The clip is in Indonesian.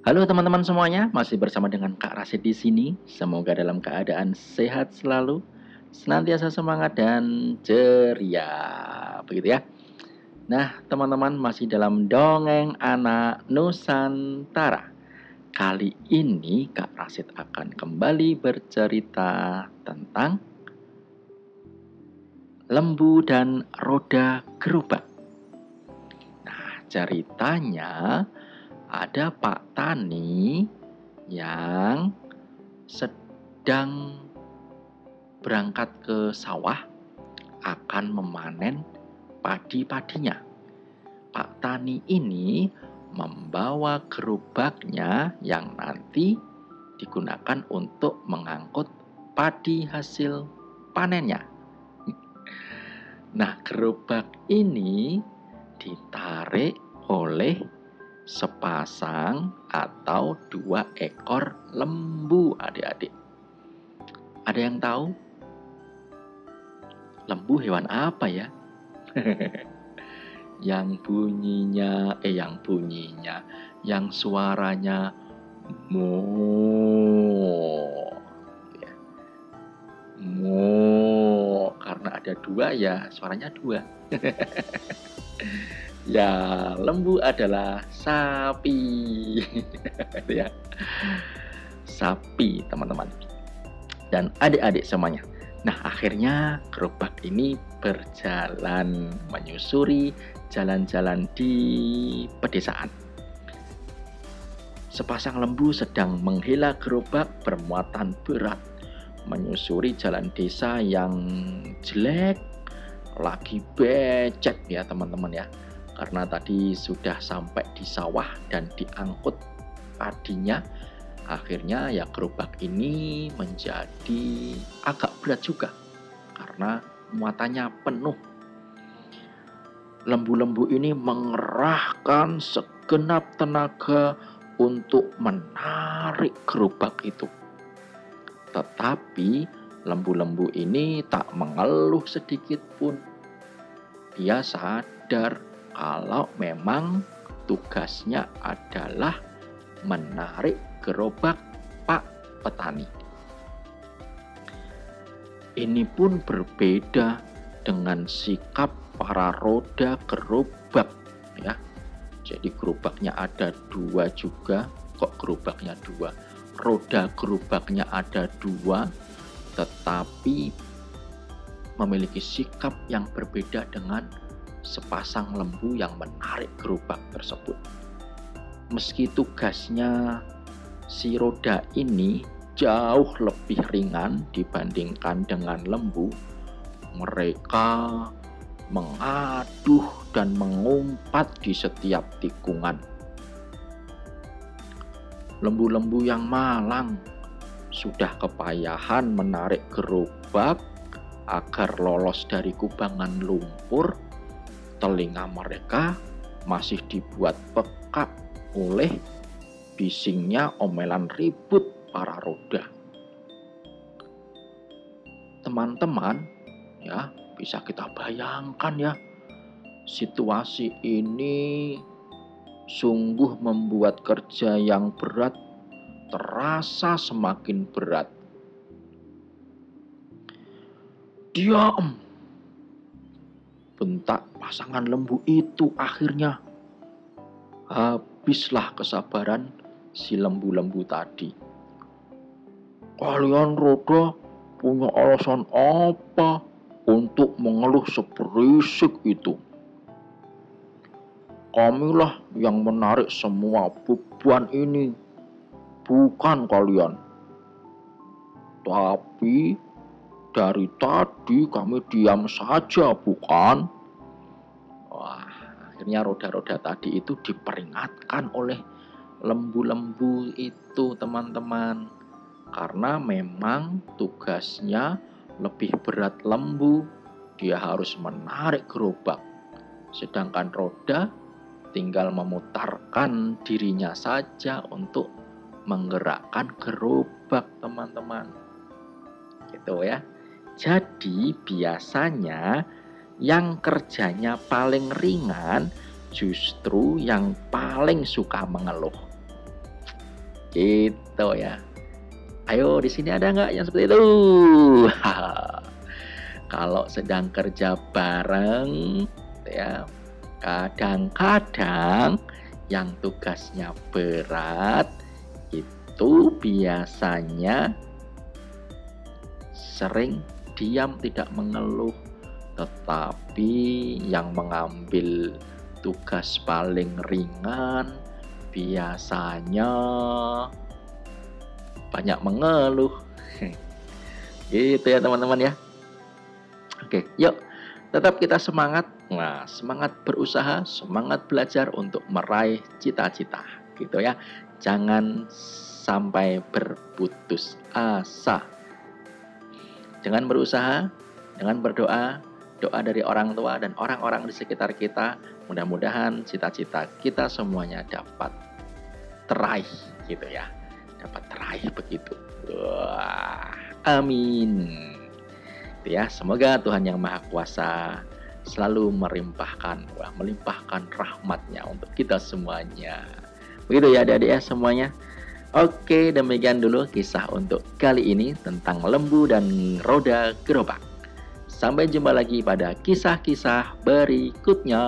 Halo teman-teman semuanya, masih bersama dengan Kak Rasid di sini. Semoga dalam keadaan sehat selalu, senantiasa semangat dan ceria. Begitu ya. Nah, teman-teman masih dalam dongeng anak Nusantara. Kali ini Kak Rasid akan kembali bercerita tentang lembu dan roda gerobak. Ceritanya ada Pak Tani yang sedang berangkat ke sawah akan memanen padi-padinya. Pak Tani ini membawa gerobaknya yang nanti digunakan untuk mengangkut padi hasil panennya. Nah, gerobak ini ditarik oleh sepasang atau dua ekor lembu adik-adik. Ada yang tahu? Lembu hewan apa ya? yang bunyinya, eh yang bunyinya, yang suaranya mo, mo, karena ada dua ya suaranya dua. Ya, lembu adalah sapi. ya. Sapi, teman-teman. Dan adik-adik semuanya. Nah, akhirnya gerobak ini berjalan menyusuri jalan-jalan di pedesaan. Sepasang lembu sedang menghela gerobak bermuatan berat menyusuri jalan desa yang jelek lagi becek ya teman-teman ya. Karena tadi sudah sampai di sawah dan diangkut padinya akhirnya ya gerobak ini menjadi agak berat juga karena muatannya penuh. Lembu-lembu ini mengerahkan segenap tenaga untuk menarik gerobak itu. Tetapi lembu-lembu ini tak mengeluh sedikit pun dia sadar kalau memang tugasnya adalah menarik gerobak Pak Petani. Ini pun berbeda dengan sikap para roda gerobak ya. Jadi gerobaknya ada dua juga, kok gerobaknya dua? Roda gerobaknya ada dua, tetapi memiliki sikap yang berbeda dengan sepasang lembu yang menarik gerobak tersebut. Meski tugasnya si roda ini jauh lebih ringan dibandingkan dengan lembu, mereka mengaduh dan mengumpat di setiap tikungan. Lembu-lembu yang malang sudah kepayahan menarik gerobak agar lolos dari kubangan lumpur telinga mereka masih dibuat peka oleh bisingnya omelan ribut para roda. Teman-teman, ya, bisa kita bayangkan ya, situasi ini sungguh membuat kerja yang berat terasa semakin berat. Diam, bentak pasangan lembu itu akhirnya habislah kesabaran si lembu-lembu tadi. Kalian roda punya alasan apa untuk mengeluh seberisik itu? Kamilah yang menarik semua beban ini, bukan kalian. Tapi dari tadi kami diam saja, bukan? Wah, akhirnya roda-roda tadi itu diperingatkan oleh lembu-lembu itu, teman-teman. Karena memang tugasnya lebih berat lembu, dia harus menarik gerobak. Sedangkan roda tinggal memutarkan dirinya saja untuk menggerakkan gerobak, teman-teman. Gitu ya. Jadi biasanya yang kerjanya paling ringan justru yang paling suka mengeluh. Gitu ya. Ayo di sini ada nggak yang seperti itu? Kalau sedang kerja bareng, ya kadang-kadang yang tugasnya berat itu biasanya sering diam tidak mengeluh, tetapi yang mengambil tugas paling ringan biasanya banyak mengeluh. gitu ya teman-teman ya. Oke, yuk tetap kita semangat. Nah, semangat berusaha, semangat belajar untuk meraih cita-cita, gitu ya. Jangan sampai berputus asa. Jangan berusaha, dengan berdoa, doa dari orang tua dan orang-orang di sekitar kita, mudah-mudahan cita-cita kita semuanya dapat teraih gitu ya dapat teraih begitu. Wah, amin. Ya, semoga Tuhan yang Maha Kuasa selalu melimpahkan, wah, melimpahkan rahmatnya untuk kita semuanya. Begitu ya adik-adik ya semuanya. Oke, demikian dulu kisah untuk kali ini tentang lembu dan roda gerobak. Sampai jumpa lagi pada kisah-kisah berikutnya.